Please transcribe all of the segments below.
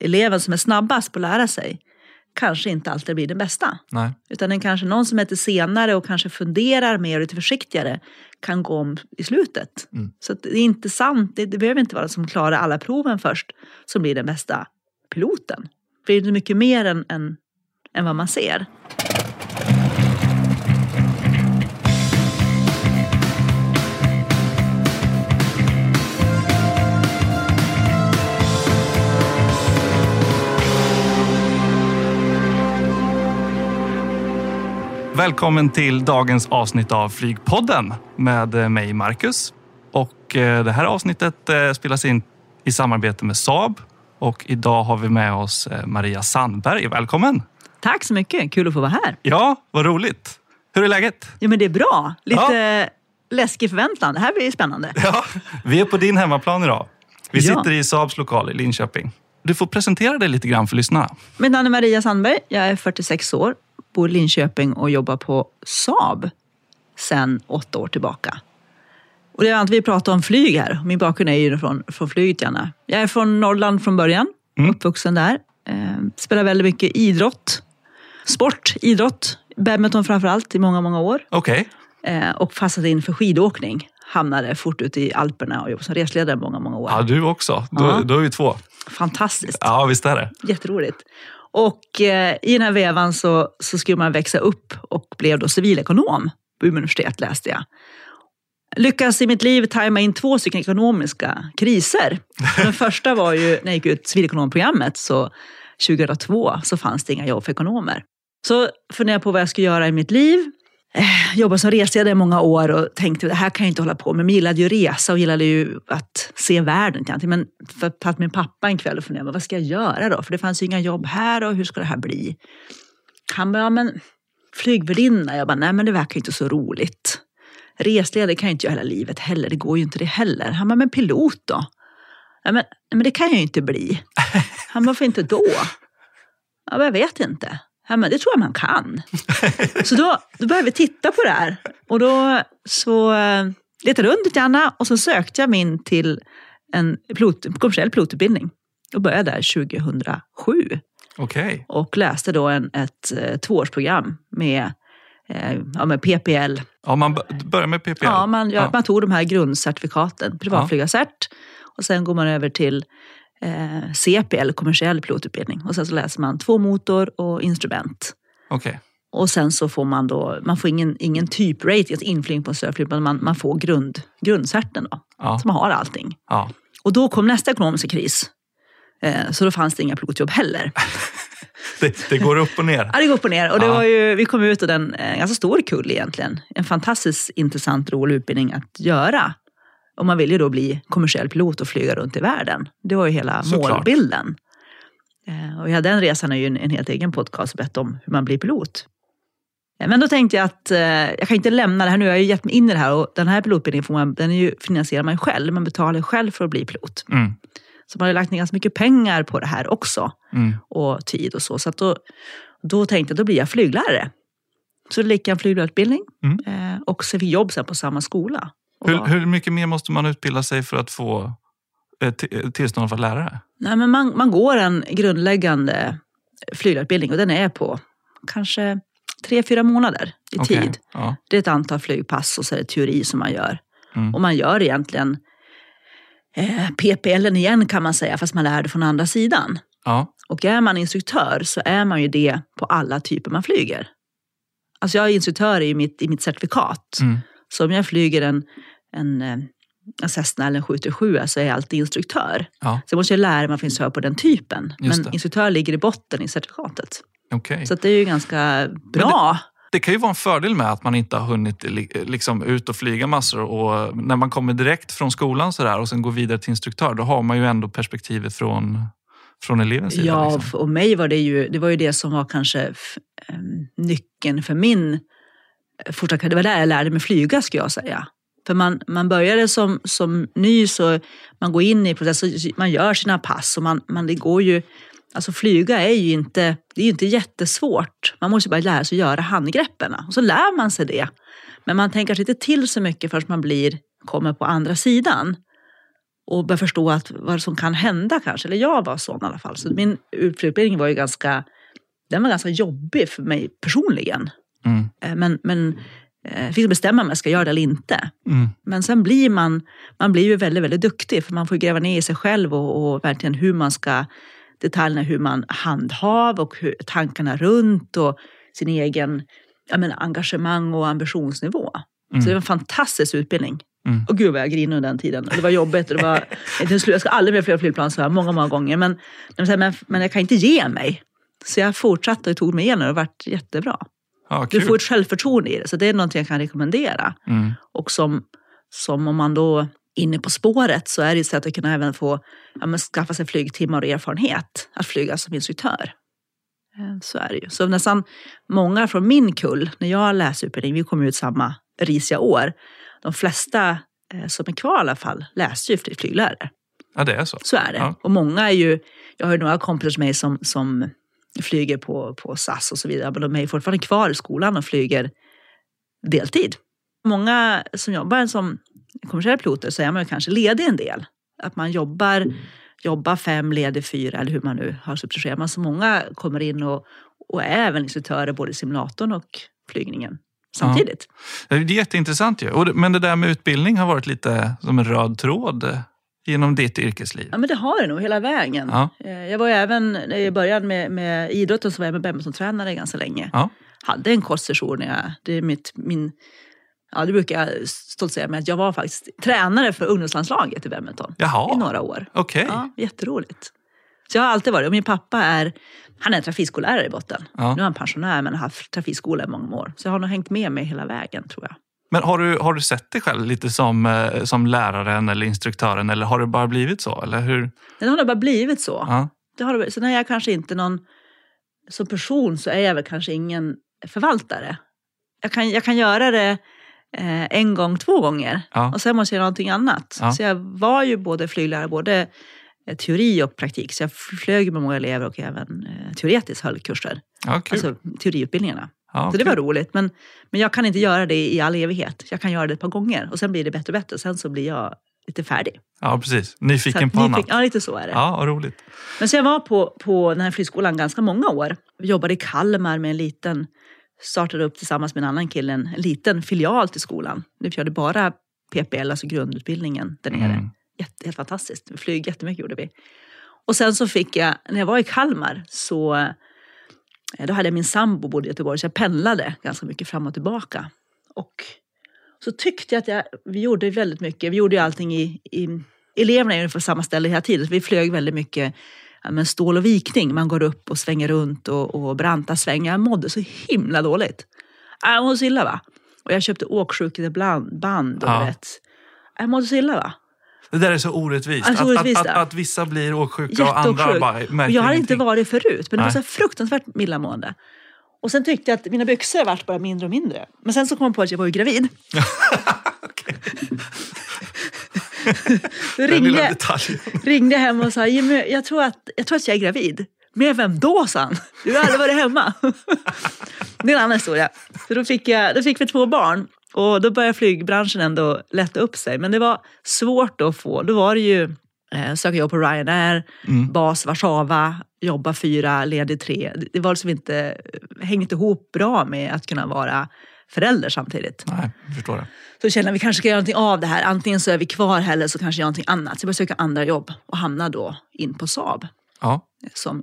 eleven som är snabbast på att lära sig kanske inte alltid blir den bästa. Nej. Utan den kanske någon som är lite senare och kanske funderar mer och lite försiktigare kan gå om i slutet. Mm. Så det är inte sant, det, det behöver inte vara som klarar alla proven först som blir den bästa piloten. För det är mycket mer än, än, än vad man ser. Välkommen till dagens avsnitt av Flygpodden med eh, mig Marcus. Och eh, det här avsnittet eh, spelas in i samarbete med Saab. Och idag har vi med oss Maria Sandberg. Välkommen! Tack så mycket, kul att få vara här. Ja, vad roligt! Hur är läget? Jo men det är bra, lite läskig förväntan. Det här blir spännande. Ja, vi är på din hemmaplan idag. Vi Ja. sitter i Saabs lokal i Linköping. Du får presentera dig lite grann för lyssnarna. Mitt namn är Maria Sandberg, jag är 46 år, bor i Linköping och jobbar på Saab sedan åtta år tillbaka. Och det är att vi pratar om flyg här. Min bakgrund är ju från, från flyget gärna. Jag är från Norrland från början, Mm. uppvuxen där. Eh, spelar väldigt mycket idrott. Sport, idrott, badminton framför allt i många, många år. Okej. Eh, och fastnade in för skidåkning. Hamnade fort ute i Alperna och jobbade som resledare många, många år. Ja, du också. Då, Ja. då är vi två. Fantastiskt. Ja, visst är det. Jätteroligt. Och eh, i den här vevan så, så skulle man växa upp och blev då civilekonom på Umeå universitet läste jag. Lyckades i mitt liv tajma in två stycken ekonomiska kriser. Den första var ju när jag gick ut civilekonomprogrammet så 2002 så fanns det inga jobb för ekonomer. Så funderade jag på vad jag skulle göra i mitt liv. Eh, jobbat jobbade som reseledare i många år och tänkte det här kan jag inte hålla på med. Men gillade ju resa och gillade ju att se världen. jag. Men för att min pappa en kväll och funderade vad ska jag göra då? För det fanns ju inga jobb här och hur ska det här bli? Han bara, ja, men flygvärdinna. Jag bara, nej men det verkar inte så roligt. Resledare kan jag inte göra hela livet heller. Det går ju inte det heller. Han bara, men pilot då? Ja, men, men det kan jag ju inte bli. Han bara, varför inte då? Ja, men jag vet inte. Ja, men det tror jag man kan. Så då, då började vi titta på det här. Och då så eh, letade runt lite grann och så sökte jag mig in till en pilot, kommersiell pilotutbildning. Och började där 2007 Okej. och läste då en, ett eh, tvåårsprogram med, eh, ja, med PPL. Ja, man börjar med PPL. Ja, man, gör, Ja. man tog de här grundcertifikaten, privatflygarcert. Och sen går man över till eh, CPL, kommersiell pilotutbildning. Och sen så läser man två motor och instrument. Okej. Och sen så får man då, man får ingen, ingen typrating, alltså inflygning på en surflygplan, men man, man får grund, grundcerten då. Ja. Så man har allting. Ja. Och då kom nästa ekonomiska kris. Eh, så då fanns det inga pilotjobb heller. Det, det går upp och ner. Ja, det går upp och ner. Och det Ja. var ju, vi kom ut den, en ganska stor kull egentligen. En fantastiskt intressant, rolig utbildning att göra. Och man vill ju då bli kommersiell pilot och flyga runt i världen. Det var ju hela Såklart. målbilden. Eh, Och ja, den resan är ju en, en helt egen podcast, berätta om hur man blir pilot. Eh, Men då tänkte jag att eh, jag kan inte lämna det här nu. Jag har ju gett mig in i det här och den här pilotutbildningen får man, den är ju, finansierar man själv. Man betalar själv för att bli pilot. Mm. Så man har ju lagt ner ganska mycket pengar på det här också Mm. och tid och så. Så då, då tänkte jag då blir jag flyglärare. Så då gick jag en flyglärarutbildning Mm. eh, och så fick jag jobb sen på samma skola. Hur, hur mycket mer måste man utbilda sig för att få eh, t- tillstånd för att lära det? Nej, men man, man går en grundläggande flyglärarutbildning och den är på kanske tre, fyra månader i Okej. tid. Ja. Det är ett antal flygpass och så är det teori som man gör. Mm. Och man gör egentligen eh, PPL igen kan man säga, fast man lär det från andra sidan. Ja. Och är man instruktör så är man ju det på alla typer man flyger. Alltså jag är instruktör i mitt, i mitt certifikat. Mm. Så om jag flyger en, en, eh, en Cessna eller en 737 så är jag alltid instruktör. Ja. Så jag måste lära mig att instruktör på den typen. Men instruktör ligger i botten i certifikatet. Okej. Så att det är ju ganska bra. Det kan ju vara en fördel med att man inte har hunnit li- liksom, ut och flyga massor. Och när man kommer direkt från skolan så där, och sen går vidare till instruktör, då har man ju ändå perspektivet från, från elevens sida. Ja, liksom. och mig var det ju det, var ju det som var kanske em, nyckeln för min eh, fortsatta Det var där jag lärde mig flyga, skulle jag säga. För man, man började som, som ny, så man går in i processen, man gör sina pass och man, man, det går ju... Alltså flyga är ju inte, det är ju inte jättesvårt. Man måste bara lära sig att göra handgreppen. Och så lär man sig det. Men man tänker inte till så mycket förrän man blir, kommer på andra sidan. och börja förstå att vad som kan hända kanske. Eller jag var sån i alla fall. Så min utbildning var ju ganska, den var ganska jobbig för mig personligen. Mm. Eh, Men, men jag fick bestämma om jag ska göra det eller inte. Mm. Men sen blir man, man blir ju väldigt, väldigt duktig för man får gräva ner i sig själv och, och verkligen hur man ska, detaljerna hur man handhav och hur, tankarna runt och sin egen menar, engagemang och ambitionsnivå. Så det var en fantastisk utbildning. Mm. Och gud vad jag grinade under den tiden. Det var jobbigt. Och det var, jag ska aldrig mer flyga flygplan så här många, många gånger. Men, men, men jag kan inte ge mig. Så jag fortsatte och tog mig igenom och det har varit jättebra. Ja, Du får ett självförtroende i det, så det är någonting jag kan rekommendera. Mm. Och som, som om man då är inne på spåret så är det ett sätt att kunna även få ja, skaffa sig flygtimmar och erfarenhet att flyga som instruktör. Eh, Så är det ju. Så nästan många från min kull, när jag läste utbildning, vi kom ut samma risiga år, de flesta eh, som är kvar i alla fall läste ju till flyglärare. Ja, det är så. Så är det. Ja. Och många är ju, jag har ju några kompisar med mig som, som flyger på, på SAS och så vidare, men de är ju fortfarande kvar i skolan och flyger deltid. Många som jobbar som kommersiella piloter så är man ju kanske ledig en del. Att man jobbar, jobbar fem, ledig fyra eller hur man nu har sitt schema. så många kommer in och, och är även instruktörer både i simulatorn och flygningen samtidigt. Det är jätteintressant ju. Men det där med utbildning har varit lite som en röd tråd genom ditt yrkesliv. Ja, men det har det nog hela vägen. Ja. Eh, Jag var även, jag började med, med idrotten, så var jag med badmintontränare ganska länge. Ja. Hade en kort session när jag, det är mitt, min, ja det brukar jag stolt säga med att jag var faktiskt tränare för ungdomslandslaget i badminton i Jaha, några år. okej. Ja, jätteroligt. Så jag har alltid varit, och min pappa är, han är trafikskollärare i botten. Ja. Nu är han pensionär men har haft trafikskola i många år. Så jag har nog hängt med mig hela vägen tror jag. Men har du, har du sett dig själv lite som, eh, som läraren eller instruktören eller har det bara blivit så? Eller hur? Det har bara blivit så. Ja. Det har, sen är jag kanske inte någon, som person så är jag väl kanske ingen förvaltare. Jag kan, jag kan göra det eh, en gång, två gånger Ja. och sen måste jag göra någonting annat. Ja. Så jag var ju både flyglärare, både eh, teori och praktik. Så jag flög med många elever och även eh, teoretiskt höll kurser. Ja. Alltså teoriutbildningarna. Ja, Så det var roligt. Men, men jag kan inte göra det i all evighet. Jag kan göra det ett par gånger och sen blir det bättre och bättre. Sen så blir jag lite färdig. Ja, precis. Nyfiken att på nyfiken- annat. Ja, lite så är det. Ja, vad roligt. Men så jag var på, på den här flygskolan ganska många år. Vi jobbade i Kalmar med en liten, startade upp tillsammans med en annan kille en liten filial till skolan. Vi körde bara PPL, alltså grundutbildningen där nere. Mm. Jätte, helt fantastiskt. Vi flög jättemycket gjorde vi. Och sen så fick jag, när jag var i Kalmar så då hade jag min sambo bodde i Göteborg så jag pendlade ganska mycket fram och tillbaka. Och så tyckte jag att jag, vi gjorde väldigt mycket, vi gjorde ju allting i, i eleverna är på samma ställe hela tiden, så vi flög väldigt mycket men stål och vikning. Man går upp och svänger runt och, och branta svängar. Jag mådde så himla dåligt. Äh, Jag mådde så illa va. Och jag köpte åksjukeband och Ja. vet. Jag mådde så illa va. Det där är så orättvist. Alltså, att, orättvist, att, att, att vissa blir åksjuka och andra bara Och märker jag hade inte varit förut, men det var så fruktansvärt illamående. Och sen tyckte jag att mina byxor vart bara mindre och mindre. Men sen så kom jag på att jag var ju gravid. Då ringde, ringde jag hem och sa, Jimmy, jag tror, att, jag tror att jag är gravid. Men vem då, sa han. Du har aldrig varit hemma. det är en annan historia. Så då fick, jag, då fick vi två barn. Och då började flygbranschen ändå lätta upp sig. Men det var svårt att få. Då var det ju eh, söka jobb på Ryanair, Mm. bas Warszawa, jobba fyra, ledig tre. Det- var liksom inte, hängde inte ihop bra med att kunna vara förälder samtidigt. Nej, jag förstår det. Så kände jag att vi kanske ska göra någonting av det här. Antingen så är vi kvar här eller så kanske jag gör någonting annat. Så jag började söka andra jobb och hamnade då in på Saab Ja. som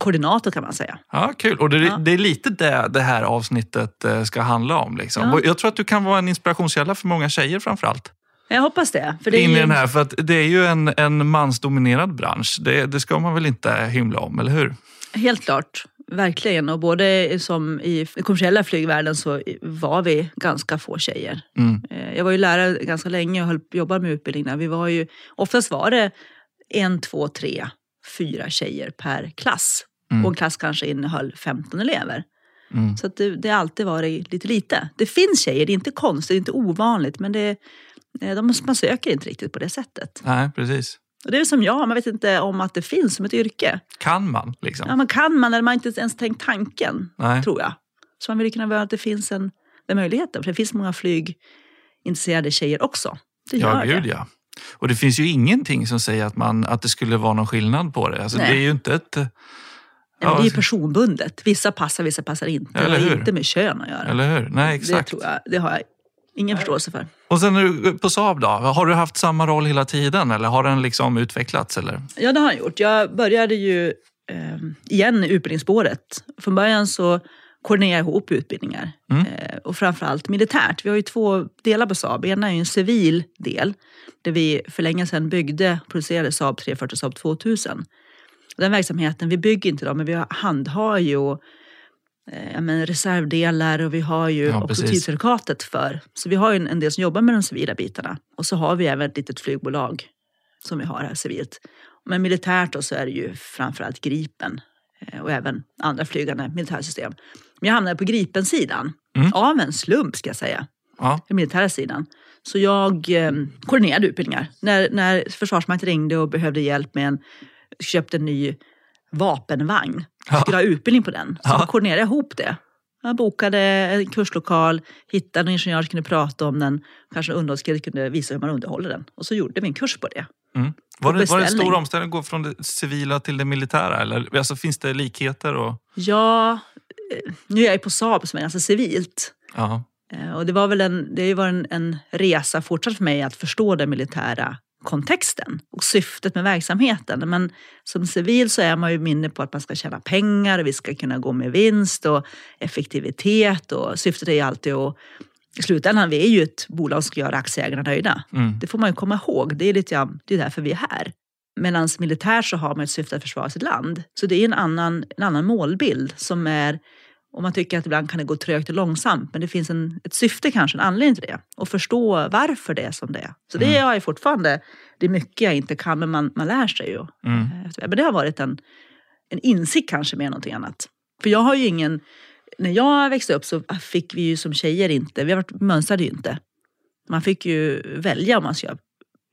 utbildningskoordinator kan man säga. Ja, kul. Och det, Ja. det är lite det det här avsnittet eh, ska handla om. Liksom. Ja. Jag tror att du kan vara en inspirationskälla för många tjejer framför allt. Jag hoppas det. För det är In i den här, för att det är ju en, en mansdominerad bransch. Det, det ska man väl inte hymla om, eller hur? Helt klart, verkligen. Och både som i den kommersiella flygvärlden så var vi ganska få tjejer. Mm. Eh, Jag var ju lärare ganska länge och höll, jobbade med utbildning där. Vi var ju, oftast var det en, två, tre, fyra tjejer per klass. Mm. Och en klass kanske innehöll 15 elever. Mm. Så det, det har alltid varit lite lite. Det finns tjejer, det är inte konstigt, det är inte ovanligt. Men det, eh, de, man söker inte riktigt på det sättet. Nej, precis. Och det är som jag, man vet inte om att det finns som ett yrke. Kan man liksom? Ja, man kan man eller man har inte ens tänkt tanken, Nej. tror jag. Så man vill kunna vara att det finns en, den möjligheten. För det finns många flygintresserade tjejer också. Det Ja, gud det. ja. Och det finns ju ingenting som säger att, man, att det skulle vara någon skillnad på det. Alltså, det Nej. är ju inte ett... Ja, det är ju personbundet. Vissa passar, vissa passar inte. Eller det har inte med kön att göra. Eller hur? Nej, det, exakt. tror jag, det har jag ingen förståelse för. Och sen är på Saab då? Har du haft samma roll hela tiden eller har den liksom utvecklats? Eller? Ja, det har jag gjort. Jag började ju eh, igen i utbildningsspåret. Från början så koordinerade jag ihop utbildningar. Mm. Eh, och framförallt militärt. Vi har ju två delar på Saab. Ena är ju en civil del där vi för länge sedan byggde och producerade Saab 340 och Saab 2000. Den verksamheten, vi bygger inte dem, men vi handhar ju eh, men reservdelar och vi har ju Ja, också tidscertifikatet för. Så vi har ju en, en del som jobbar med de civila bitarna. Och så har vi även ett litet flygbolag som vi har här civilt. Men militärt då så är det ju framförallt Gripen eh, och även andra flygande militärsystem. Men jag hamnade på Gripen-sidan Mm. av en slump ska jag säga, Ja, den militära sidan. Så jag eh, koordinerade utbildningar. När, när Försvarsmakten ringde och behövde hjälp med en, köpte en ny vapenvagn, Ja. skulle ha utbildning på den. Så Ja. koordinerade jag ihop det. Jag bokade en kurslokal, hittade en ingenjör som kunde prata om den, kanske en underhållskille kunde visa hur man underhåller den. Och så gjorde vi en kurs på det. mm. var, det, var det en stor omställning att gå från det civila till det militära? Eller? Alltså, finns det likheter? Och, Ja, eh, nu är jag ju på Saab som är ganska civilt. ja. Eh, Och det, var väl en, det har ju varit en, en resa fortsatt för mig att förstå den militära kontexten och syftet med verksamheten. Men som civil så är man ju inne på att man ska tjäna pengar och vi ska kunna gå med vinst och effektivitet och syftet är ju alltid att i slutändan, vi är ju ett bolag som ska göra aktieägarna nöjda. Mm. Det får man ju komma ihåg. Det är lite det är därför vi är här. Medan militär så har man ett syfte att försvara sitt land. Så det är en annan, en annan målbild som är, om man tycker att ibland kan det gå trögt och långsamt, men det finns en, ett syfte kanske, en anledning till det. Och förstå varför det är som det är. Så det Mm. har jag fortfarande, det är mycket jag inte kan, men man, man lär sig ju. Mm. Eh, Men det har varit en, en insikt kanske mer än någonting annat. För jag har ju ingen, när jag växte upp så fick vi ju som tjejer inte, vi har varit, mönstrade ju inte. Man fick ju välja om man ska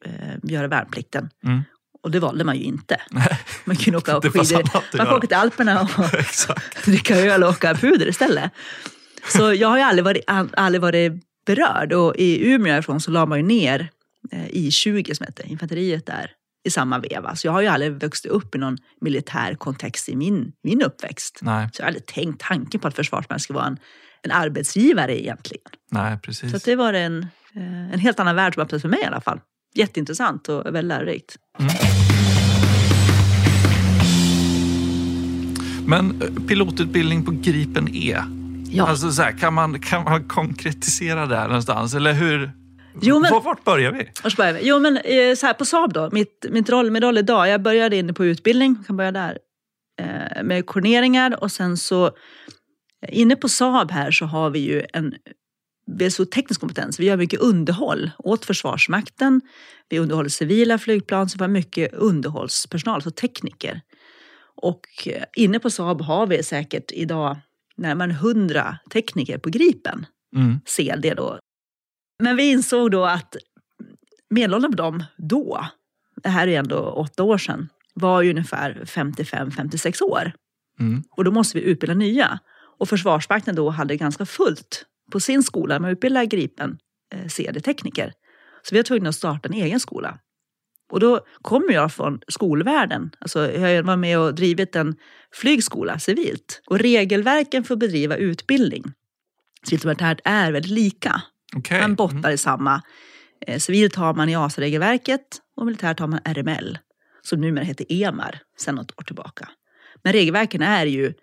eh, göra värnplikten. Mm. Och det valde man ju inte. Man kunde åka skidor. Man göra. åka till Alperna och dricka öl och åka puder istället. Så jag har ju aldrig varit, aldrig varit berörd. Och i Umeå ifrån så la man ju ner eh, I20 som hette, infanteriet där, i samma veva. Så jag har ju aldrig vuxit upp i någon militär kontext i min, min uppväxt. Nej, Så jag har aldrig tänkt tanken på att Försvarsmakten ska vara en, en arbetsgivare egentligen. nej, precis. Så det var en, eh, en helt annan värld som öppnades för mig i alla fall. Jätteintressant och väldigt lärorikt. Men eh, pilotutbildning på Gripen E. Ja. Alltså så här, kan, man, kan man konkretisera det här någonstans? Eller hur? Jo, men- Var- Vart börjar vi? Så börjar vi. Jo, men eh, så här på Saab då. Mitt, mitt roll, min roll idag. Jag började inne på utbildning. Kan börja där. Eh, med koordineringar och sen så inne på Saab här så har vi ju en teknisk kompetens. Vi gör mycket underhåll åt Försvarsmakten. Vi underhåller civila flygplan, så vi har mycket underhållspersonal, alltså tekniker. Och eh, inne på Saab har vi säkert idag närmare 100 tekniker på Gripen. Mm. CLD då. Men vi insåg då att medelåldern på dem då, det här är ändå åtta år sedan, var ju ungefär 55-56 år. Mm. Och då måste vi utbilda nya. Och Försvarsmakten då hade ganska fullt på sin skola med att utbilda Gripen eh, CD-tekniker. Så vi var tvungna att starta en egen skola. Och då kommer jag från skolvärlden. Alltså jag var med och drivit en flygskola civilt. Och regelverken för att bedriva utbildning civilt och militärt är väldigt lika. Okej. Man bottnar i samma. Eh, civilt har man EASA-regelverket och militärt har man RML, som numera heter EMAR sedan något år tillbaka. Men regelverken är ju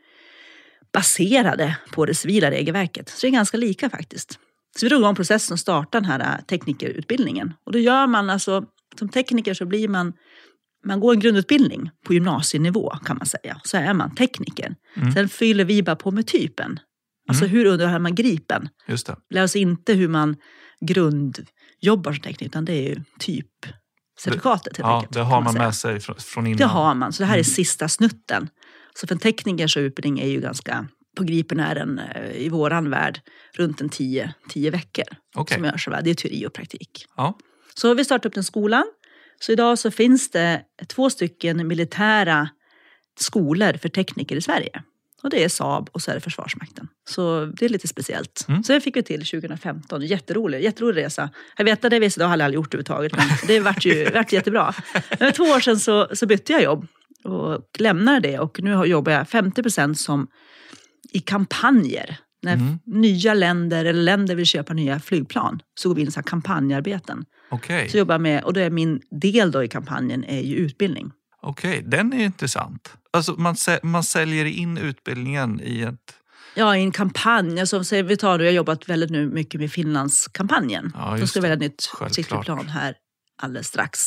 baserade på det civila regelverket, så det är ganska lika faktiskt. Så vi drog igång processen och startade den här eh, teknikerutbildningen. Och då gör man alltså, som tekniker så blir man, man går en grundutbildning på gymnasienivå kan man säga. Så är man tekniker. Mm. Sen fyller vi bara på med typen. Alltså hur underhåller man gripen? Just det. lär oss inte hur man grundjobbar som tekniker, utan det är ju typ certifikatet helt Ja, enkelt. det har man säga. med sig från, från innan. Det har man, så det här är Mm. sista snutten. Så för en teknikers utbildning är ju ganska, på Gripen är den eh, i våran värld runt en tio, tio veckor. Okej. Som görs, det är teori och praktik. Ja. Så har vi startat upp den skolan. Så idag så finns det två stycken militära skolor för tekniker i Sverige. Och det är Saab och så är det Försvarsmakten. Så det är lite speciellt. Mm. Så det fick vi till 2015. Jätterolig, jätterolig resa. Jag vet att det visste, det har jag aldrig gjort överhuvudtaget. Men det vart ju vart jättebra. Men för två år sedan så, så bytte jag jobb och lämnade det. Och nu jobbar jag 50 procent som i kampanjer. När Mm. nya länder eller länder vill köpa nya flygplan så går vi in i så kampanjarbeten. Okej, Så jobbar med, och då är min del då i kampanjen är ju utbildning. Okej, den är intressant. Alltså man, man säljer in utbildningen i ett... Ja, i en kampanj. Alltså, så vi tar, jag har jobbat väldigt nu mycket med Finlandskampanjen. Ja, de ska välja ett nytt cykelplan här alldeles strax.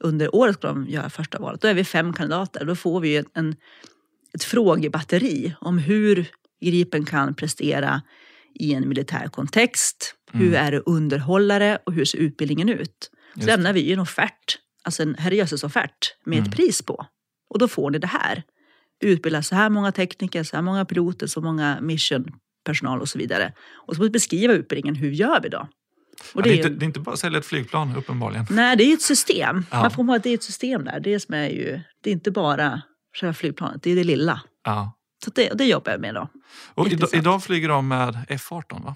Under året ska de göra första valet. Då är vi fem kandidater. Då får vi en, ett frågebatteri om hur Gripen kan prestera i en militär kontext. Hur Mm. är det underhållare och hur ser utbildningen ut? Så lämnar vi en offert, alltså en herrejösses-offert med Mm. ett pris på. Och då får ni det här. Utbilda så här många tekniker, så här många piloter, så många missionpersonal och så vidare. Och så får vi beskriva utbildningen, hur gör vi då? Och Ja, det, är ju- inte, det är inte bara att sälja ett flygplan uppenbarligen. Nej, det är ett system. Ja. Man får ihåg att det är ett system där. Det som är ju, det är inte bara själva flygplanet, det är det lilla. Ja. Så det, det jobbar jag med då. Och idag, idag flyger de med F18 va?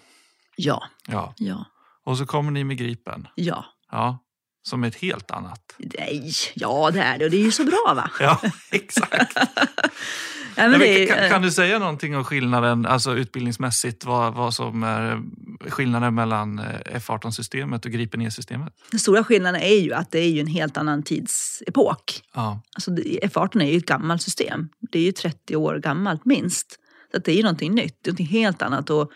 Ja, Ja. ja, Och så kommer ni med Gripen. ja. Ja. Som ett helt annat. Nej, ja det är det. Och det är ju så bra va? Ja, exakt. Ja, är, kan, kan du säga någonting om skillnaden, alltså utbildningsmässigt, vad, vad som är skillnaden mellan eh, F18-systemet och Gripen E-systemet? Den stora skillnaden är ju att det är ju en helt annan tidsepok. Ja. Alltså det- F18 är ju ett gammalt system. Det är ju 30 år gammalt minst. Så det är ju någonting nytt, det är någonting helt annat. Och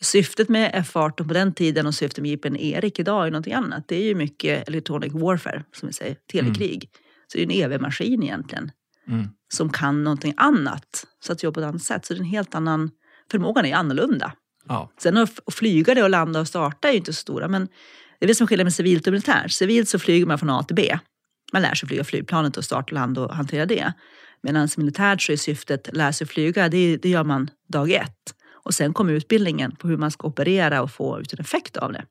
syftet med F18 på den tiden och syftet med Gripen Erik idag är någonting annat. Det är ju mycket electronic warfare, som vi säger, telekrig. Så det är en EV-maskin egentligen, Mm. som kan någonting annat. Så att jobba på ett annat sätt. Så det är en helt annan, förmågan är annorlunda. Ja. Sen att flyga det och landa och starta är ju inte så stora, men det är det som skiljer med civilt och militärt. Civilt så flyger man från A till B. Man lär sig flyga flygplanet och starta och landa och hantera det. Medan militärt så är syftet lära sig flyga, det, det gör man dag ett. Och sen kommer utbildningen på hur man ska operera och få ut en effekt av det.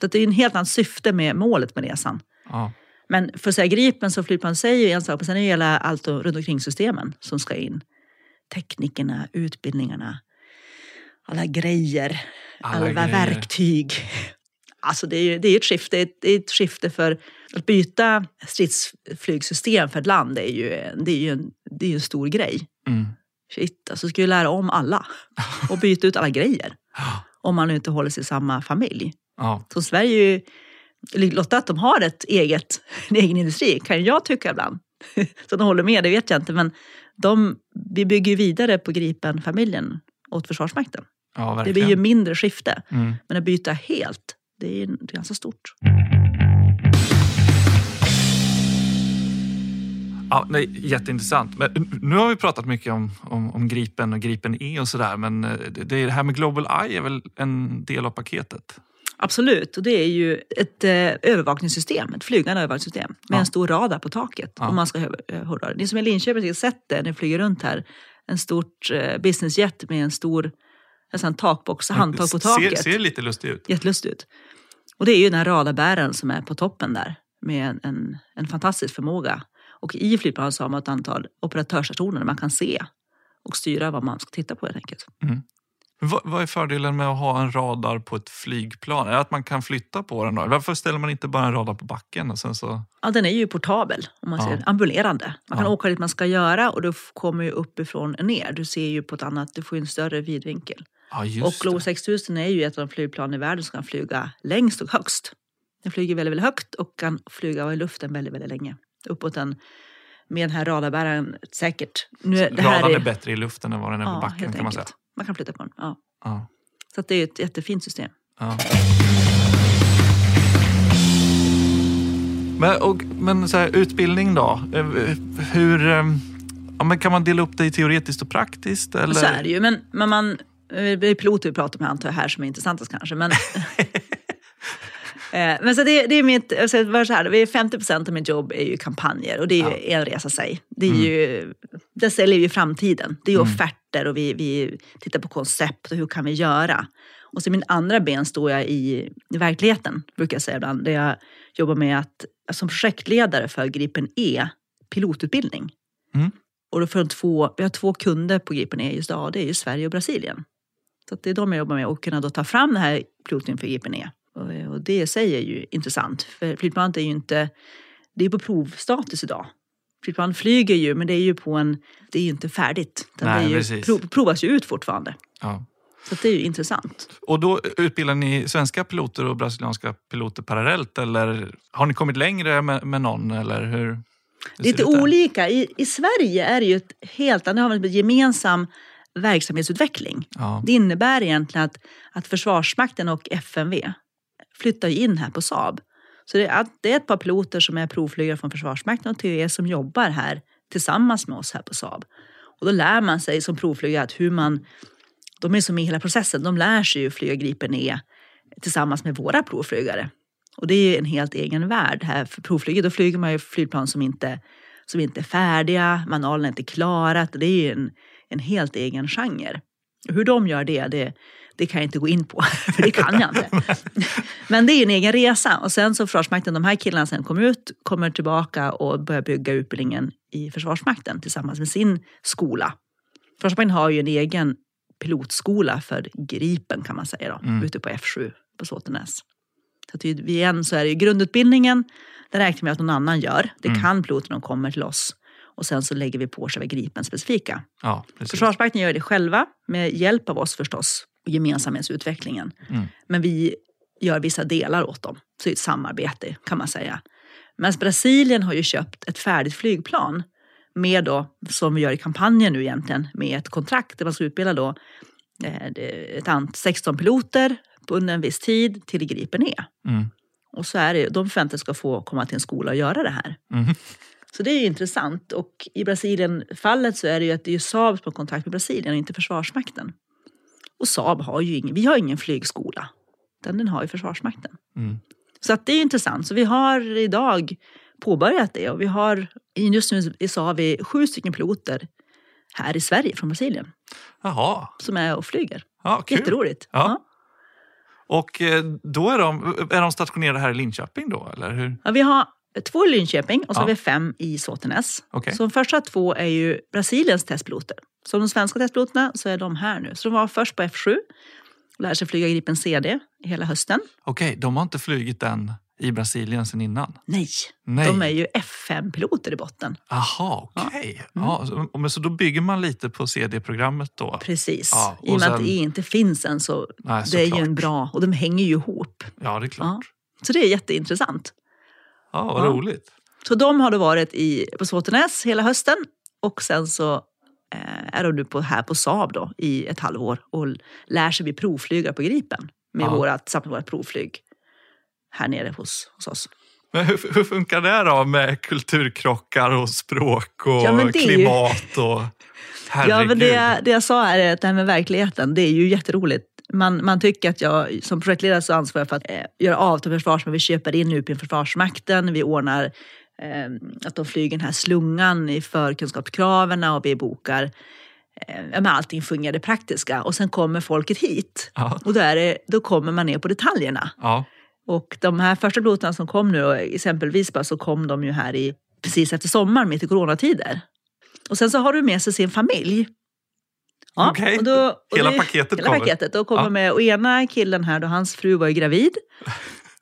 Så det är en helt annat syfte med målet med resan. Ja. Men för att säga Gripen så flygplan säger ju en sak, men sen är det hela allt och- runt omkring systemen som ska in. Teknikerna, utbildningarna, alla grejer, Alla alla, grejer. verktyg. Alltså det är ju det är ett skifte, det är ett, skifte för att byta stridsflygsystem för ett land. Är ju, det är ju, en, det är en stor grej. Mm. Shit, alltså ska ju lära om alla och byta ut alla grejer. Om man nu inte håller sig i samma familj. Ja. Så Sverige är ju, Lotta, att de har ett eget, en egen industri kan jag tycka ibland. Så de håller med, det vet jag inte. Men de, vi bygger vidare på Gripen-familjen åt Försvarsmakten. ja, Det blir ju mindre skifte. Mm. Men att byta helt, det är ganska stort. Ja, nej, jätteintressant. Men nu har vi pratat mycket om, om, om Gripen och Gripen E och sådär, men eh, det, det här med Global Eye är väl en del av paketet? Absolut, och det är ju ett eh, övervakningssystem, ett flygande övervakningssystem med Ja. en stor radar på taket. Ja. Om man ska hö- eh, höra. Ni som är i Linköping har sett det när ni flyger runt här. En stort eh, businessjet med en stor sån takbox, handtag på taket. Ser, ser lite lustig ut. Jättelustigt ut. Och det är ju den här radarbäraren som är på toppen där med en, en, en fantastisk förmåga. Och i flygplanet så har man ett antal operatörsstationer där man kan se och styra vad man ska titta på helt enkelt. Vad, vad är fördelen med att ha en radar på ett flygplan? Är det att man kan flytta på den? Då? Varför ställer man inte bara en radar på backen? Och sen så... Ja, den är ju portabel, om man Ja. säger ambulerande. Man kan Ja. åka dit man ska göra och du kommer ju uppifrån och ner. Du ser ju på ett annat, du får ju en större vidvinkel. Ja, och Globo det. 6000 är ju ett av de flygplan i världen som kan flyga längst och högst. Den flyger väldigt, väldigt högt och kan flyga i luften väldigt, väldigt länge. Uppåt en, med den här radarbäraren säkert. Nu, är- det här Radarn är... är, bättre i luften än vad den är på ja, backen helt kan man säga. Man kan flytta på den. Ja. Ja, Så det är ett jättefint system. ja. Men, och, men så här, utbildning då? Eh, Hur, eh, ja, men kan man dela upp det i teoretiskt och praktiskt? Eller? Så är det ju. Men, men man, eh, det är piloter vi pratar med antar jag här som är intressantast kanske. Men, Eh, men så det, det är mitt, alltså, det så här, det är 50 procent av mitt jobb är ju kampanjer och det är ju en resa sig. Det är ju, där säljer vi framtiden. Det är ju offerter och vi, vi tittar på koncept och hur kan vi göra. Och så min andra ben står jag i, i verkligheten, brukar jag säga ibland. Där jag jobbar med att, som projektledare för Gripen E, pilotutbildning. Mm. Och då för två, vi har två kunder på Gripen E just idag, det är ju Sverige och Brasilien. Så det är de jag jobbar med och kunna då ta fram den här piloten för Gripen E. Och, och det i sig är ju intressant, för flygplanet är ju inte, det är på provstatus idag. Flygplan flyger ju, men det är ju på en, det är ju inte färdigt. Nej, det är ju, prov, provas ju ut fortfarande. Ja. Så det är ju intressant. Och då utbildar ni svenska piloter och brasilianska piloter parallellt eller har ni kommit längre med, med någon? Eller hur, Lite olika. I, I Sverige är det ju ett helt annat, har vi en gemensam verksamhetsutveckling. Ja. Det innebär egentligen att, att Försvarsmakten och FMV flyttar in här på Saab. Så det är, det är ett par piloter som är provflygare från Försvarsmakten och TUE som jobbar här tillsammans med oss här på Saab. Och då lär man sig som provflygare att hur man, de är som i hela processen, de lär sig ju flyga Gripen E tillsammans med våra provflygare. Och det är en helt egen värld här för provflyget. Då flyger man ju flygplan som inte, som inte är färdiga, manualen är inte klarat. Det är ju en, en helt egen genre. Hur de gör det, det, det kan jag inte gå in på, för det kan jag inte. Men det är en egen resa. Och sen så Försvarsmakten, de här killarna sen kommer ut, kommer tillbaka och börjar bygga utbildningen i Försvarsmakten tillsammans med sin skola. Försvarsmakten har ju en egen pilotskola för Gripen kan man säga då, Mm. ute på F7 på Såtenäs. Så att vi, igen så är det ju grundutbildningen, det räknar vi med att någon annan gör. Det Mm. kan piloterna de kommer till oss. Och sen så lägger vi på själva Gripen specifika. Ja, precis. Försvarsmakten gör det själva med hjälp av oss förstås, gemensamhetsutvecklingen. Mm. Men vi gör vissa delar åt dem. Så det är ett samarbete kan man säga. Men Brasilien har ju köpt ett färdigt flygplan med då, som vi gör i kampanjen nu egentligen, med ett kontrakt där man ska utbilda då eh, ett ant 16 piloter under en viss tid till Gripen E. Mm. Och så är det, de förväntas ska få komma till en skola och göra det här. Mm. Så det är ju intressant. Och i Brasilien-fallet så är det ju att det är Saab som har kontakt med Brasilien och inte Försvarsmakten. Och Saab har ju ingen, vi har ingen flygskola. Den, den har ju Försvarsmakten. Mm. Så att det är intressant. Så vi har idag påbörjat det och vi har, just nu så har vi sju stycken piloter här i Sverige från Brasilien Jaha, som är och flyger. ja, kul. Jätteroligt. Ja. Och eh, då är de, är de stationerade här i Linköping då, eller hur? Ja, vi har två i Linköping och så Ja. har vi fem i Såtenäs. Okej. Så de första två är ju Brasiliens testpiloter. Som de svenska testpiloterna så är de här nu. Så de var först på F7 och lärde sig flyga Gripen CD hela hösten. Okej, de har inte flugit den i Brasilien sedan innan? Nej, Nej. de är ju F5-piloter i botten. Aha, okej. Mm. Ja, så, men så då bygger man lite på CD-programmet då? Precis. Ja, och I och med att sen- det inte finns än så Nej, det är ju en bra, och de hänger ju ihop. Ja, det är klart. Så det är jätteintressant. Ja, vad Ja. roligt. Så de har då varit i, på Såtenäs hela hösten och sen så eh, är de nu på, här på Saab då, i ett halvår och lär sig bli provflygare på Gripen med Ja. vårat, tillsammans med vårt provflyg här nere hos, hos oss. Men hur, hur funkar det då med kulturkrockar och språk och Ja, är ju- klimat och... Herregud. Ja, men det, det jag sa är att det här med verkligheten, det är ju jätteroligt. Man, man tycker att jag som projektledare så ansvarar för att eh, göra avtal med Försvarsmakten. Vi köper in utbildning för Försvarsmakten. Vi ordnar eh, att de flyger den här slungan i förkunskapskraven och vi bokar eh, men allting fungerar det praktiska. Och sen kommer folket hit. Ja. Och då, är det, då kommer man ner på detaljerna. Ja, Och de här första piloterna som kom nu, exempelvis bara, så kom de ju här i, precis efter sommaren, mitt i coronatider. Och sen så har du med sig sin familj. Okej. och då- och Hela det- paketet Hela kommer. paketet. Och kommer Ja. med, och ena killen här, då hans fru var ju gravid.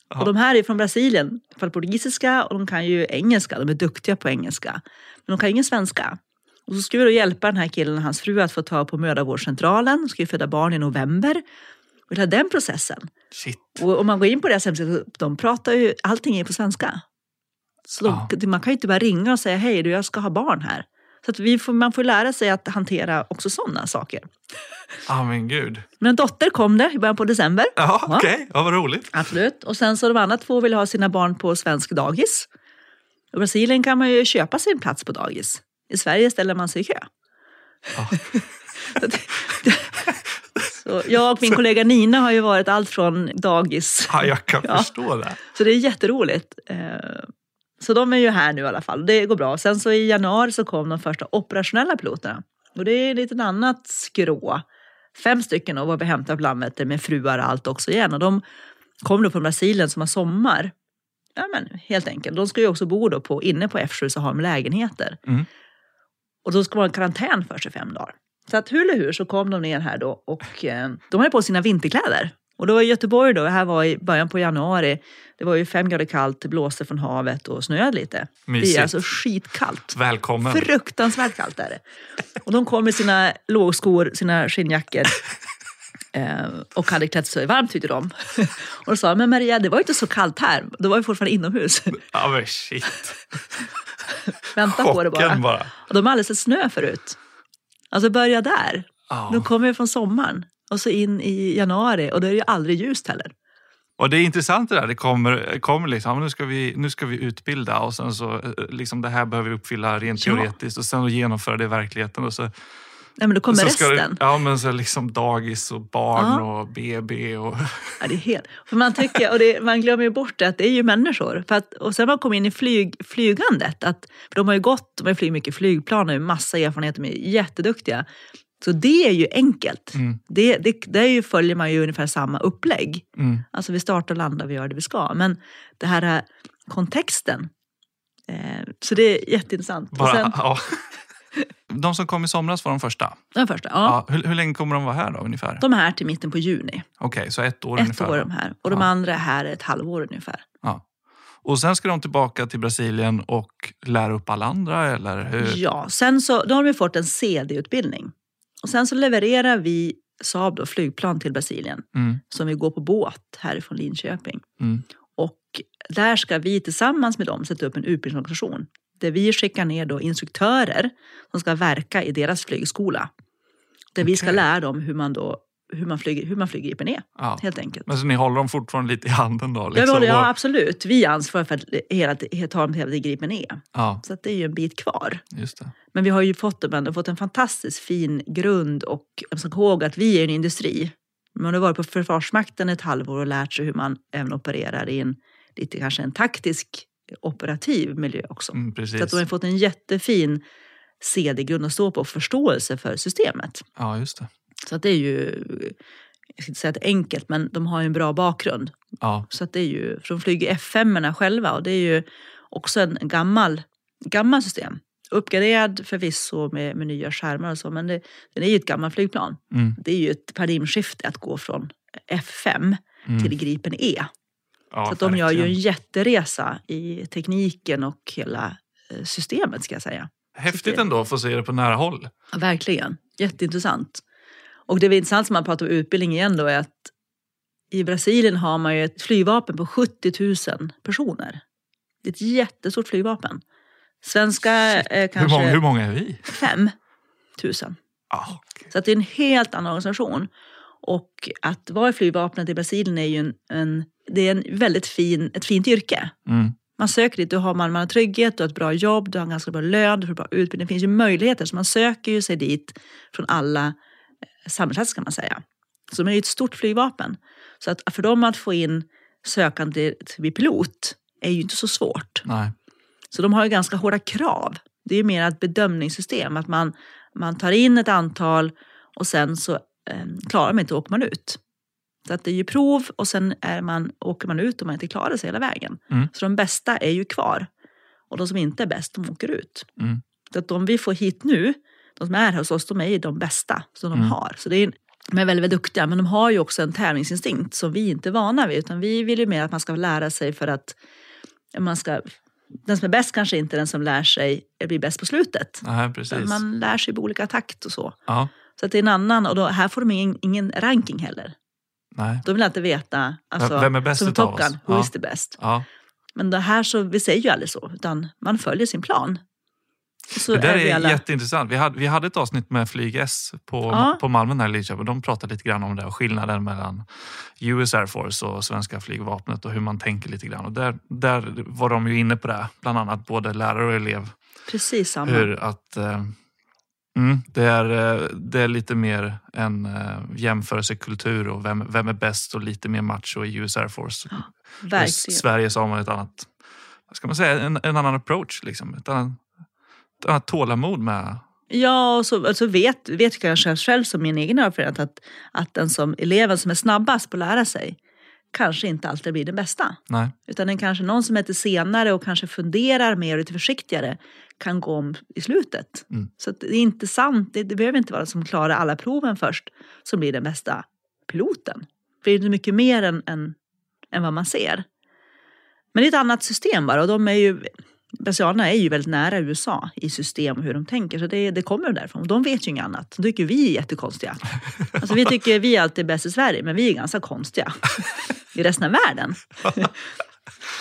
Ja. Och de här är från Brasilien, för portugisiska och de kan ju engelska. De är duktiga på engelska. Men de kan ingen svenska. Och så ska vi då hjälpa den här killen och hans fru att få ta på mödravårdscentralen. De ska ju föda barn i november. Och hela den processen. Shit. Och om man går in på deras hemsida, de pratar ju, allting är på svenska. Så de, man kan ju inte bara ringa och säga hej, du, jag ska ha barn här. Så att vi får, man får lära sig att hantera också sådana saker. Ja, men gud. Men en dotter kom det i början på december. Ja, okej. Ja, vad roligt. Absolut. Och sen så de andra två vill ha sina barn på svensk dagis. I Brasilien kan man ju köpa sin plats på dagis. I Sverige ställer man sig i kö. Ja. Så så jag och min kollega Nina har ju varit allt från dagis Ja, jag kan Ja. förstå det. Så det är jätteroligt. Så de är ju här nu i alla fall. Det går bra. Sen så i januari så kom de första operationella piloterna. Och det är lite annat skrå. Fem stycken och var vi hämtade på Landvetter med fruar och allt också igen. Och de kom då från Brasilien som har sommar. Ja men helt enkelt. De ska ju också bo då på, inne på F7 så har de lägenheter. Mm. Och då ska man ha karantän för sig fem dagar. Så att hur eller hur så kom de ner här då och eh, de hade på sina vinterkläder. Och då var i Göteborg då, här var i början på januari, det var ju fem grader kallt, det blåste från havet och snöade lite. Mysigt. Det är alltså skitkallt. Välkommen. Fruktansvärt kallt är det. Och de kom med sina lågskor, sina skinnjackor. Eh, och hade klätt sig varmt tyckte de. Och då sa men Maria det var ju inte så kallt här. Då var vi fortfarande inomhus. Ja men shit. Vänta på det bara. Chocken bara. Och de har aldrig sett snö förut. Alltså börja där. Ja. De kommer ju från sommaren och så in i januari och då är det ju aldrig ljust heller. Och det är intressant det där. Det kommer, kommer liksom, nu ska, vi, nu ska vi utbilda och sen så, eh, liksom det här behöver vi uppfylla rent teoretiskt och sen att genomföra det i verkligheten. Och så, Nej men då kommer resten. Det, ja men så liksom dagis och barn Ja. och BB och... Ja, det är helt... För man, tycker, och det, man glömmer ju bort det, att det är ju människor. För att, och sen man kom in i flyg, flygandet, att, för de har ju gått, de har ju flugit mycket flygplan och massa erfarenhet, de är jätteduktiga. Så det är ju enkelt. Mm. Det, det, är ju, följer man ju ungefär samma upplägg. Mm. Alltså vi startar och landar, vi gör det vi ska. Men det här eh, kontexten, eh, så det är jätteintressant. Bara, sen, ja. De som kom i somras var de första. den första, ja, Ja. hur, hur länge kommer de vara här då ungefär? de är här till mitten på juni. Okej, så ett år Ett ungefär. år är de här. Och de Ja. andra är här ett halvår ungefär. Ja. Och sen ska de tillbaka till Brasilien och lära upp alla andra eller hur? Ja, sen så då har vi fått en CD-utbildning. Och sen så levererar vi Saab då, flygplan till Brasilien Mm. som vi går på båt härifrån Linköping. Mm. Och där ska vi tillsammans med dem sätta upp en utbildningsorganisation där vi skickar ner då instruktörer som ska verka i deras flygskola. Där vi ska lära dem hur man, då, hur man flyger, hur man flyger IPNE, Ja. helt enkelt. Men så ni håller dem fortfarande lite i handen då? Ja, Liksom, vi håller- ja, absolut. Vi är ansvariga för att hela, ta dem hela Gripen E. ja, Så det är ju en bit kvar. just det. Men vi har ju fått, dem, fått en fantastiskt fin grund och jag ska ihåg att vi är en industri. Man har varit på Försvarsmakten ett halvår och lärt sig hur man även opererar i en lite kanske en taktisk operativ miljö också. Mm, precis. Så att de har fått en jättefin CD-grund att stå på och förståelse för systemet. Ja, just det. Så att det är ju, jag ska inte säga att det är enkelt, men de har ju en bra bakgrund. Ja, Så att det är ju, för de flyger F5 själva och det är ju också en gammal, gammal system. Uppgraderad förvisso med, med nya skärmar och så, men det, det är ju ett gammalt flygplan. mm, Det är ju ett paradigmskifte att gå från F5 mm. till Gripen E. ja, så att de gör ju en jätteresa i tekniken och hela eh, systemet ska jag säga. Häftigt ändå att få se det på nära håll. Ja, verkligen, jätteintressant. Och det är intressant som man pratar om utbildning igen då är att i Brasilien har man ju ett flygvapen på 70 000 personer. Det är ett jättestort flygvapen. Svenska Hur kanske många, hur många är vi? 5 000. Ja, Så att det är en helt annan organisation. Och att vara i flygvapnet i Brasilien är ju en, en, det är en väldigt fin, ett fint yrke. mm, Man söker dit, då har man, man har trygghet, du har ett bra jobb, du har en ganska bra lön, du får bra utbildning. Det finns ju möjligheter, så man söker ju sig dit från alla samhällsklasser kan man säga. Så de är ju ett stort flygvapen. Så att för dem att få in sökande till bli pilot är ju inte så svårt. nej. Så de har ju ganska hårda krav. Det är ju mer ett bedömningssystem, att man, man tar in ett antal och sen så eh, klarar man inte och åker man ut. Så att det är ju prov och sen är man, åker man ut om man inte klarar sig hela vägen. Mm. Så de bästa är ju kvar. Och de som inte är bäst, de åker ut. Mm. Så att de vi får hit nu, de som är hos oss, de är ju de bästa som de Mm. har. Så det är, de är väldigt, väldigt duktiga, men de har ju också en tävlingsinstinkt som vi inte är vana vid. Utan vi vill ju mer att man ska lära sig för att man ska, den som är bäst kanske inte är den som lär sig blir bäst på slutet. Utan Man lär sig på olika takt och så. Ja, Så att det är en annan, och då, här får de ingen, ingen ranking heller. nej. De vill alltid veta, alltså, Vem är bäst som Top Gun, who Ja. is the best? Ja. Men det här så, vi säger ju aldrig så, utan man följer sin plan. Så Det där är alla, jätteintressant. Vi hade, vi hade ett avsnitt med Flyg S på, Ja. på Malmö här i Lidköping. De pratade lite grann om det och skillnaden mellan US Air Force och svenska flygvapnet och hur man tänker lite grann. Och där, där var de ju inne på det, bland annat både lärare och elev. Precis samma. Hur att eh, mm, det, är, eh, det är lite mer en eh, jämförelsekultur och vem, vem är bäst och lite mer macho i US Air Force. I Verkligen. Sverige så har man ett annat, vad ska man säga, en, en annan approach. Liksom. Ett, annat, annat tålamod med Ja, och så alltså vet, vet jag kanske själv som min egen erfarenhet att, att den som eleven som är snabbast på att lära sig kanske inte alltid blir den bästa. Nej. Utan den kanske någon som är lite senare och kanske funderar mer och lite försiktigare kan gå om i slutet. Mm. Så det är inte sant, det, det behöver inte vara som klarar alla proven först som blir den bästa piloten. För det är mycket mer än, än, än vad man ser. Men det är ett annat system bara och de är ju, brasilianerna är ju väldigt nära USA i system och hur de tänker. Så det, det kommer därifrån. De vet ju inget annat. De tycker vi är jättekonstiga. Alltså vi tycker vi är alltid bäst i Sverige, men vi är ganska konstiga i resten av världen.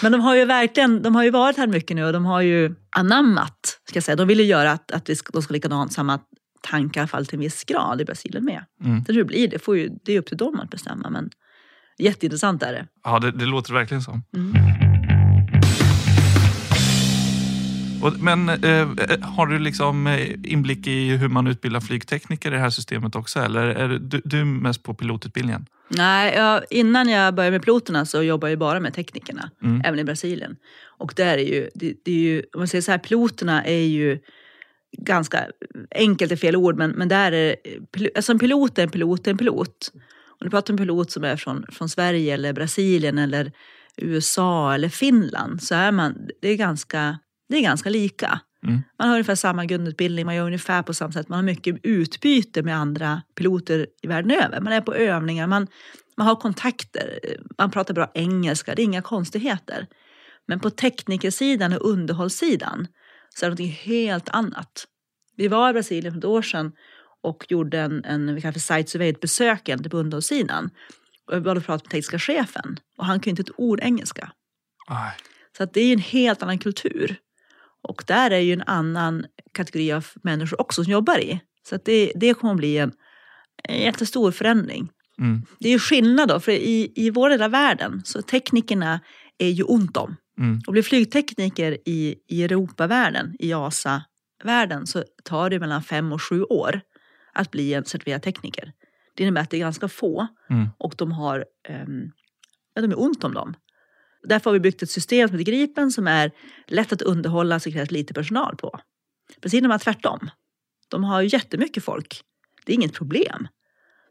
Men de har ju verkligen, de har ju varit här mycket nu och de har ju anammat, ska jag säga. De vill ju göra att, att vi ska, de ska likadant samma tankar i alla fall till en viss grad i Brasilien med. Mm. Det blir, det, får ju, det är upp till dem att bestämma. Men jätteintressant är det. Ja, det, det låter verkligen så. Mm. Men eh, har du liksom eh, inblick i hur man utbildar flygtekniker i det här systemet också? Eller är du, du mest på pilotutbildningen? Nej, jag, innan jag började med piloterna så jobbade jag bara med teknikerna, Mm. även i Brasilien. Och där är ju, det, det är ju, om man säger så här, piloterna är ju ganska, enkelt är fel ord, men, men där är alltså en pilot är en pilot är en pilot. Om du pratar om en pilot som är från, från Sverige eller Brasilien eller USA eller Finland så är man, det är ganska, det är ganska lika. Mm. Man har ungefär samma grundutbildning, man gör ungefär på samma sätt. Man har mycket utbyte med andra piloter i världen över. Man är på övningar, man, man har kontakter, man pratar bra engelska, det är inga konstigheter. Men på teknikersidan och underhållssidan så är det något helt annat. Vi var i Brasilien för ett år sedan och gjorde en, en vi kallar för site survey, ett besök på underhållssidan. Och vi började prata med tekniska chefen och han kunde inte ett ord engelska. Aj. Så att det är en helt annan kultur. Och där är ju en annan kategori av människor också som jobbar i. Så det, det kommer att bli en, en jättestor förändring. Mm. Det är ju skillnad då, för i, i vår av världen så teknikerna är ju ont om. Mm. Och bli flygtekniker i, i Europavärlden, i ASA-världen, så tar det mellan fem och sju år att bli en certifierad tekniker. Det innebär att det är ganska få Mm. och de har ehm, ja, de är ont om dem. Därför har vi byggt ett system som heter Gripen som är lätt att underhålla så krävs lite personal på. Precis när man tvärtom. De har ju jättemycket folk. Det är inget problem.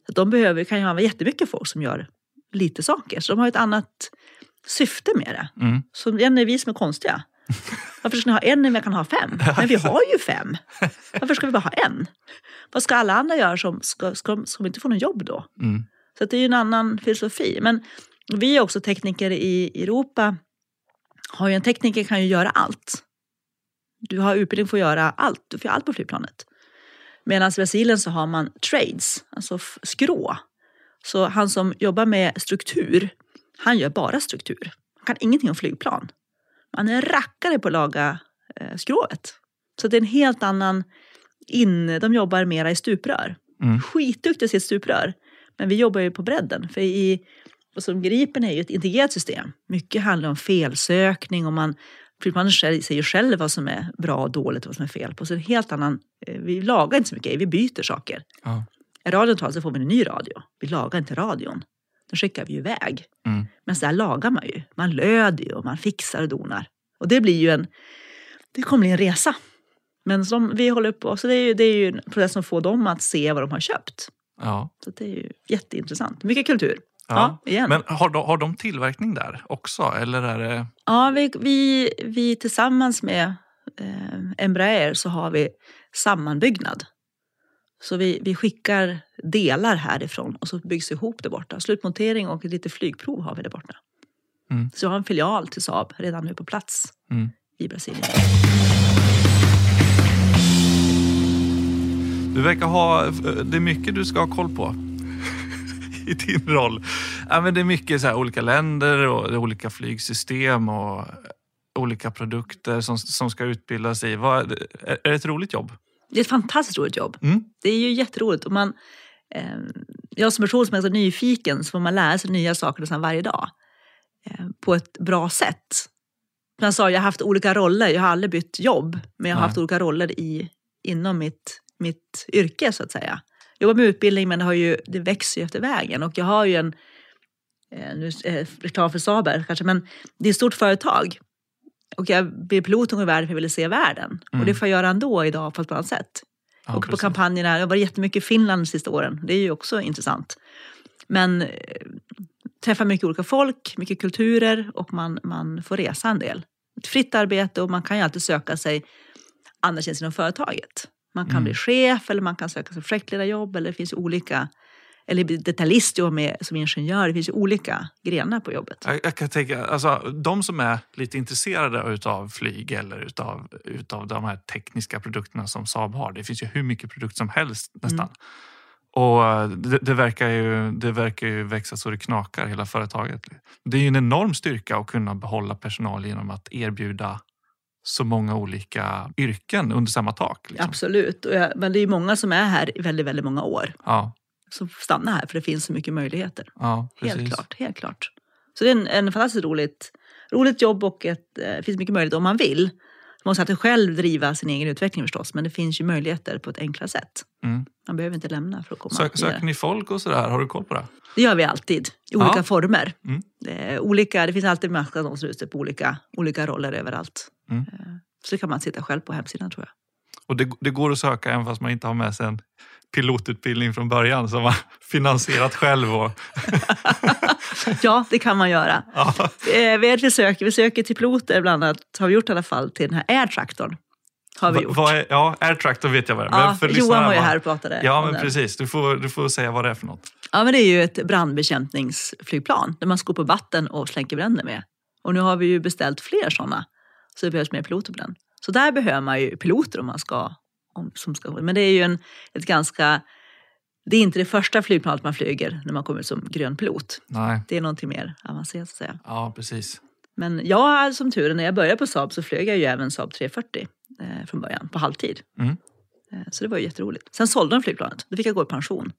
Så de behöver, kan ju ha jättemycket folk som gör lite saker. Så de har ett annat syfte med det. Mm. Så det är vi som är konstiga. Varför ska ni ha en när vi kan ha fem? Men vi har ju fem. Varför ska vi bara ha en? Vad ska alla andra göra som ska, ska, ska de inte få någon jobb då? Mm. Så det är ju en annan filosofi. Men vi är också tekniker i Europa. Har en tekniker kan ju göra allt. Du har utbildning för att göra allt. Du får göra allt på flygplanet. Medan i Brasilien så har man trades, alltså skrå. Så han som jobbar med struktur, han gör bara struktur. Han kan ingenting om flygplan. Man är rackare på att laga eh, skrovet. Så det är en helt annan in... De jobbar mera i stuprör. Mm. Skitduktiga i sitt stuprör. Men vi jobbar ju på bredden. För i, som Gripen är ju ett integrerat system. Mycket handlar om felsökning och man, själv- säger själv vad som är bra och dåligt och vad som är fel på. Så en helt annan, eh, vi lagar inte så mycket, vi byter saker. Ja. Är radion talar så får vi en ny radio. Vi lagar inte radion. Den skickar vi ju iväg. Mm. Men så där lagar man ju. Man löder ju och man fixar och donar. Och det blir ju en, det kommer bli en resa. Men som vi håller på, så det är ju, det är ju en process som får dem att se vad de har köpt. Ja. Så det är ju jätteintressant. Mycket kultur. Ja. Ja, igen. Men har de, har de tillverkning där också? Eller är det... Ja, vi, vi, vi tillsammans med eh, Embraer så har vi sammanbyggnad. Så vi, vi skickar delar härifrån och så byggs ihop där borta. Slutmontering och lite flygprov har vi där borta. Mm. Så jag har en filial till Saab redan nu på plats Mm. i Brasilien. Du verkar ha... Det är mycket du ska ha koll på i din roll. Ja, men det är mycket så här, olika länder och olika flygsystem och olika produkter som, som ska utbildas i. Vad, är är det ett roligt jobb? Det är ett fantastiskt roligt jobb. Mm. Det är ju jätteroligt. Och man, eh, jag som person som är så nyfiken så får man lära sig nya saker nästan varje dag. Eh, på ett bra sätt. Som jag sa, jag har haft olika roller. Jag har aldrig bytt jobb. Men jag har Nej. haft olika roller i, inom mitt, mitt yrke så att säga. Jag jobbar med utbildning men det, har ju, det växer ju efter vägen. Och jag har ju en, eh, nu eh, reklam för Saab här kanske, men det är ett stort företag. Och jag blev pilot en gång i världen för jag ville se världen. Mm. Och det får jag göra ändå idag på ett annat sätt. Ja, och på precis. kampanjerna. Jag har varit jättemycket i Finland de sista åren. Det är ju också intressant. Men eh, träffar mycket olika folk, mycket kulturer och man, man får resa en del. Ett fritt arbete och man kan ju alltid söka sig anerkänns inom företaget. Man kan Mm. bli chef eller man kan söka sig projektledarjobb eller det finns olika, eller detaljist jobba med som ingenjör. Det finns ju olika grenar på jobbet. Jag, jag kan tänka, alltså, de som är lite intresserade av flyg eller utav, utav de här tekniska produkterna som Saab har. Det finns ju hur mycket produkter som helst nästan. Mm. Och eh, det, det, verkar ju, det verkar ju växa så det knakar, hela företaget. Det är ju en enorm styrka att kunna behålla personal genom att erbjuda så många olika yrken under samma tak. Liksom. Absolut, jag, men det är många som är här i väldigt, väldigt många år. Ja, Som stannar här för det finns så mycket möjligheter. ja, precis. Helt klart, helt klart. Så det är en, en fantastiskt roligt, roligt jobb och ett, eh, det finns mycket möjligheter om man vill. Man måste alltid själv driva sin egen utveckling förstås, men det finns ju möjligheter på ett enklare sätt. Mm. Man behöver inte lämna för att komma Sök, söker ni folk och sådär? Har du koll på det? Det gör vi alltid, i olika Ja. former. Mm. Det, är olika, det finns alltid massa annonser ute på olika, olika roller överallt. Mm. Eh, Så det kan man sitta själv på hemsidan tror jag. Och det, det går att söka även fast man inte har med sig en pilotutbildning från början som man finansierat själv. Och, Ja, det kan man göra. ja, Eh, Vi, söker, vi söker till piloter bland annat, har vi gjort i alla fall, till den här airtraktorn. Har vi Va- gjort. vad är, ja, AirTractor vet jag vad det är. Ja, Johan var ju här och pratade Ja, men precis. Du får, du får säga vad det är för något. Ja, men det är ju ett brandbekämpningsflygplan där man på vatten och släcker bränder med. Och nu har vi ju beställt fler sådana, så det behövs mer piloter på den. Så där behöver man ju piloter om man ska, om, som ska men det är ju en, ett ganska, det är inte det första flygplanet man flyger när man kommer ut som grön pilot. Nej, Det är någonting mer avancerat så att säga. ja precis. Men jag som tur är, när jag började på Saab så flög jag ju även Saab 340 eh, från början, på halvtid. Mm. Eh, så det var ju jätteroligt. Sen sålde de flygplanet, då fick jag gå i pension.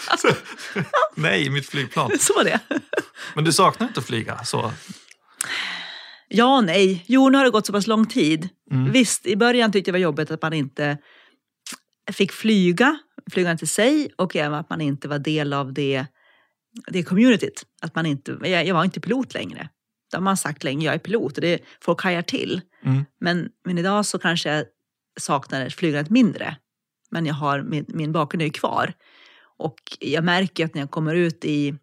Nej, mitt flygplan. Så var det. Men du saknar inte att flyga? Så. Ja och nej. Jo, nu har det gått så pass lång tid. Mm. Visst, i början tyckte jag det var jobbigt att man inte fick flyga, flyga till sig och även att man inte var del av det, det communityt. Att man inte, jag, jag var inte pilot längre. Det har man sagt länge, jag är pilot och det, folk hajar till. Mm. Men, men idag så kanske jag saknar flygandet mindre. Men jag har, min, min bakgrund är ju kvar. Och jag märker att när jag kommer ut i,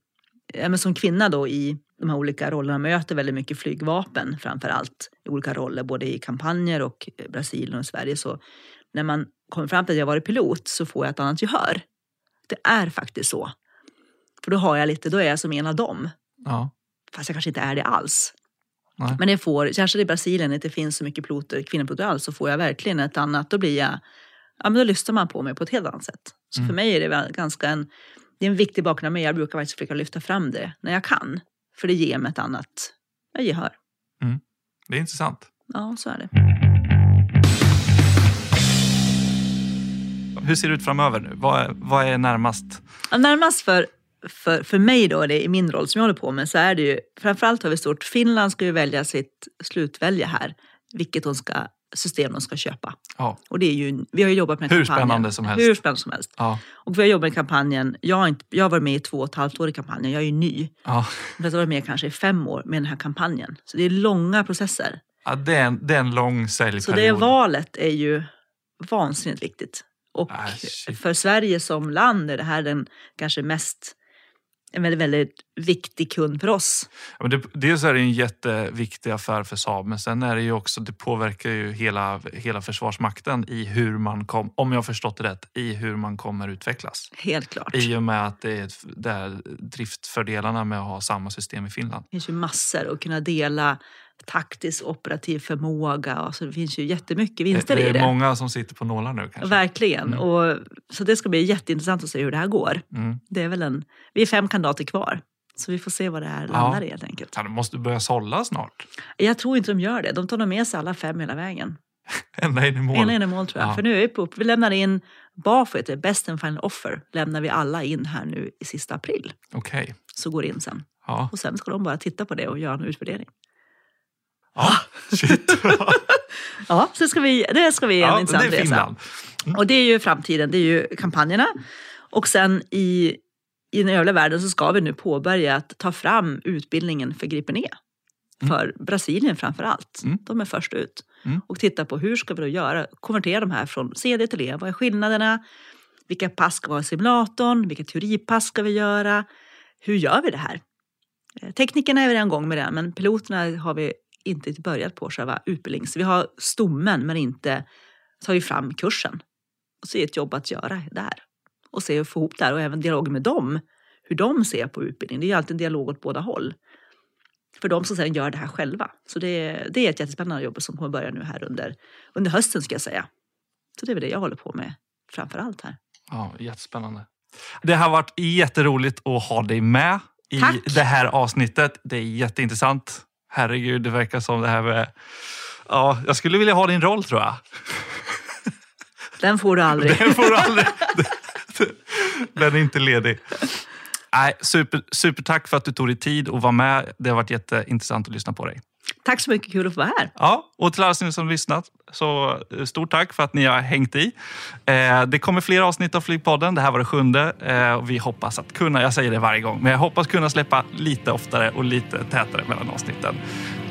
ja, men som kvinna då i de här olika rollerna, möter väldigt mycket flygvapen framför allt. I olika roller, både i kampanjer och i Brasilien och Sverige. Så när man kommer fram till att jag varit pilot så får jag ett annat gehör. Det är faktiskt så. För då har jag lite, då är jag som en av dem. Ja. Fast jag kanske inte är det alls. Nej. Men det får, särskilt i Brasilien, inte finns så mycket piloter, kvinnopiloter alls, så får jag verkligen ett annat, då blir jag, ja men då lyssnar man på mig på ett helt annat sätt. Så Mm. för mig är det ganska en, det är en viktig bakgrund med jag brukar faktiskt försöka lyfta fram det när jag kan. För det ger mig ett annat gehör. Det är intressant. Ja, så är det. Hur ser det ut framöver nu? Vad är, vad är närmast? Ja, närmast för, för, för mig då, det i min roll som jag håller på med, så är det ju, framförallt har vi stort, Finland ska ju välja sitt slutvälje här, vilket de ska, system de ska köpa. Ja. Och det är ju, vi har ju jobbat med Hur kampanjen. spännande som helst. Hur spännande som helst. Ja. Och vi har jobbat med kampanjen, jag har, inte, jag har varit med i två och ett halvt år i kampanjen, jag är ju ny. Ja. Jag har varit med kanske i fem år med den här kampanjen. Så det är långa processer. Ja, det, är en, det är en lång säljperiod. Så det valet är ju vansinnigt viktigt. Och Ah, shit. för Sverige som land är det här den kanske mest en väldigt, väldigt viktig kund för oss. Ja, det, dels är det en jätteviktig affär för Saab, men sen är det ju också, det påverkar ju hela, hela Försvarsmakten i hur man kom, om jag har förstått det rätt, i hur man kommer utvecklas. Helt klart. I och med att det är, det är driftfördelarna med att ha samma system i Finland. Det finns ju massor att kunna dela taktisk operativ förmåga. Och så det finns ju jättemycket Det, vinster det i är det. många som sitter på nålar nu kanske. Verkligen. Mm. Och, så det ska bli jätteintressant att se hur det här går. Mm. Det är väl en, vi är fem kandidater kvar. Så vi får se vad det här Ja. landar i helt enkelt. Ja, de måste börja sålla snart. Jag tror inte de gör det. De tar nog med sig alla fem hela vägen. Ända in i mål. En in i mål tror jag. Ja. För nu är vi på, vi lämnar in det, Best and Final Offer, lämnar vi alla in här nu i sista april. Okej. Så går det in sen. Ja. Och sen ska de bara titta på det och göra en utvärdering. ja. Shit. Ja, så ska vi, det ska vi en ja, det intressant resa. Finland. Och det är ju framtiden, det är ju kampanjerna. Och sen i, i den övriga världen så ska vi nu påbörja att ta fram utbildningen för Gripen E. För Brasilien framför allt. Mm. De är först ut. Mm. Och titta på hur ska vi då göra, konvertera de här från CD till E. Vad är skillnaderna? Vilka pass ska vara i simulatorn? Vilka teoripass ska vi göra? Hur gör vi det här? Eh, Teknikerna är vi redan igång med det, men piloterna har vi inte börjat på själva utbildningen. Så vi har stommen men inte tagit fram kursen. Och så är det ett jobb att göra där. Och se hur få ihop det här och även dialog med dem. Hur de ser på utbildning. Det är ju alltid en dialog åt båda håll. För de som sedan gör det här själva. Så det, det är ett jättespännande jobb som kommer börja nu här under, under hösten ska jag säga. Så det är väl det jag håller på med framför allt här. Ja, jättespännande. Det har varit jätteroligt att ha dig med i Tack. det här avsnittet. Det är jätteintressant. Herregud, det verkar som det här med... Ja, jag skulle vilja ha din roll tror jag. Den får du aldrig. Den får du aldrig. Den är inte ledig. Nej, super, super tack för att du tog dig tid och var med. Det har varit jätteintressant att lyssna på dig. Tack så mycket, kul att få vara här. Ja, och till alla ni som lyssnat, så eh, stort tack för att ni har hängt i. Eh, det kommer fler avsnitt av Flygpodden. Det här var det sjunde. Eh, och vi hoppas att kunna, jag säger det varje gång, men jag hoppas kunna släppa lite oftare och lite tätare mellan avsnitten.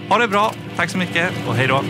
Ha det bra, tack så mycket och hej då!